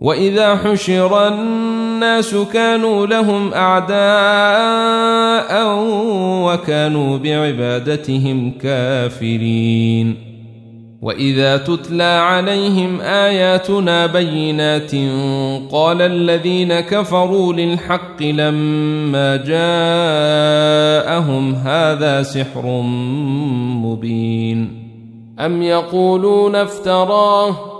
واذا حشر الناس كانوا لهم اعداء وكانوا بعبادتهم كافرين واذا تتلى عليهم اياتنا بينات قال الذين كفروا للحق لما جاءهم هذا سحر مبين ام يقولون افتراه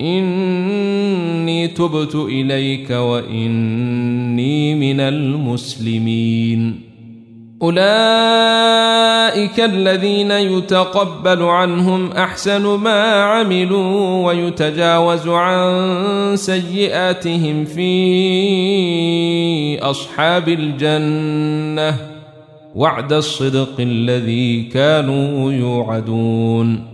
إني تبت إليك وإني من المسلمين. أولئك الذين يتقبل عنهم أحسن ما عملوا ويتجاوز عن سيئاتهم في أصحاب الجنة وعد الصدق الذي كانوا يوعدون.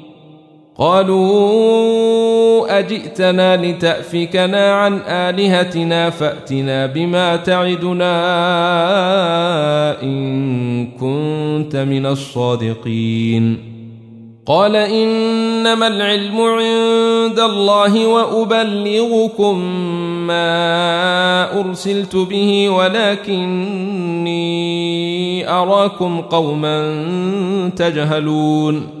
قالوا أجئتنا لتأفكنا عن آلهتنا فأتنا بما تعدنا إن كنت من الصادقين. قال إنما العلم عند الله وأبلغكم ما أرسلت به ولكني أراكم قوما تجهلون.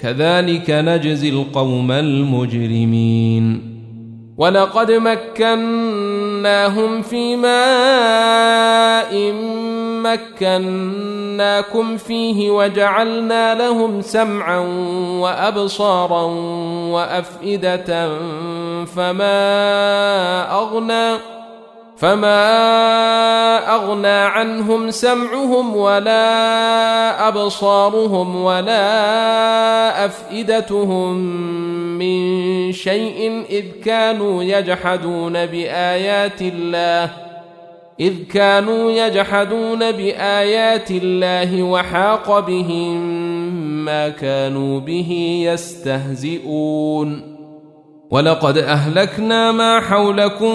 كذلك نجزي القوم المجرمين. ولقد مكناهم في ماء مكناكم فيه وجعلنا لهم سمعا وأبصارا وأفئدة فما أغنى فما أغنى عنهم سمعهم ولا أبصارهم ولا أفئدتهم من شيء إذ كانوا يجحدون بآيات الله إذ كانوا يجحدون بآيات الله وحاق بهم ما كانوا به يستهزئون. ولقد أهلكنا ما حولكم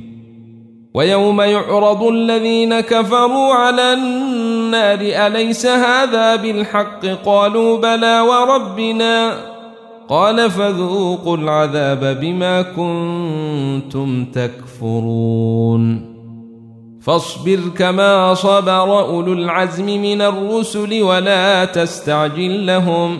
ويوم يعرض الذين كفروا على النار أليس هذا بالحق؟ قالوا بلى وربنا. قال فذوقوا العذاب بما كنتم تكفرون. فاصبر كما صبر أولو العزم من الرسل ولا تستعجل لهم.